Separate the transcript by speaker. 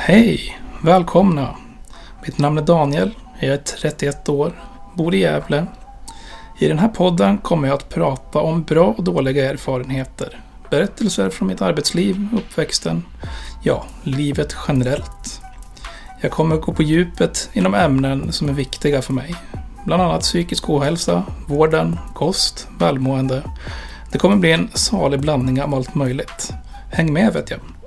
Speaker 1: Hej! Välkomna! Mitt namn är Daniel, jag är 31 år, bor i Gävle. I den här podden kommer jag att prata om bra och dåliga erfarenheter, berättelser från mitt arbetsliv, uppväxten, ja, livet generellt. Jag kommer att gå på djupet inom ämnen som är viktiga för mig. Bland annat psykisk ohälsa, vården, kost, välmående. Det kommer bli en salig blandning av allt möjligt. Häng med vet jag!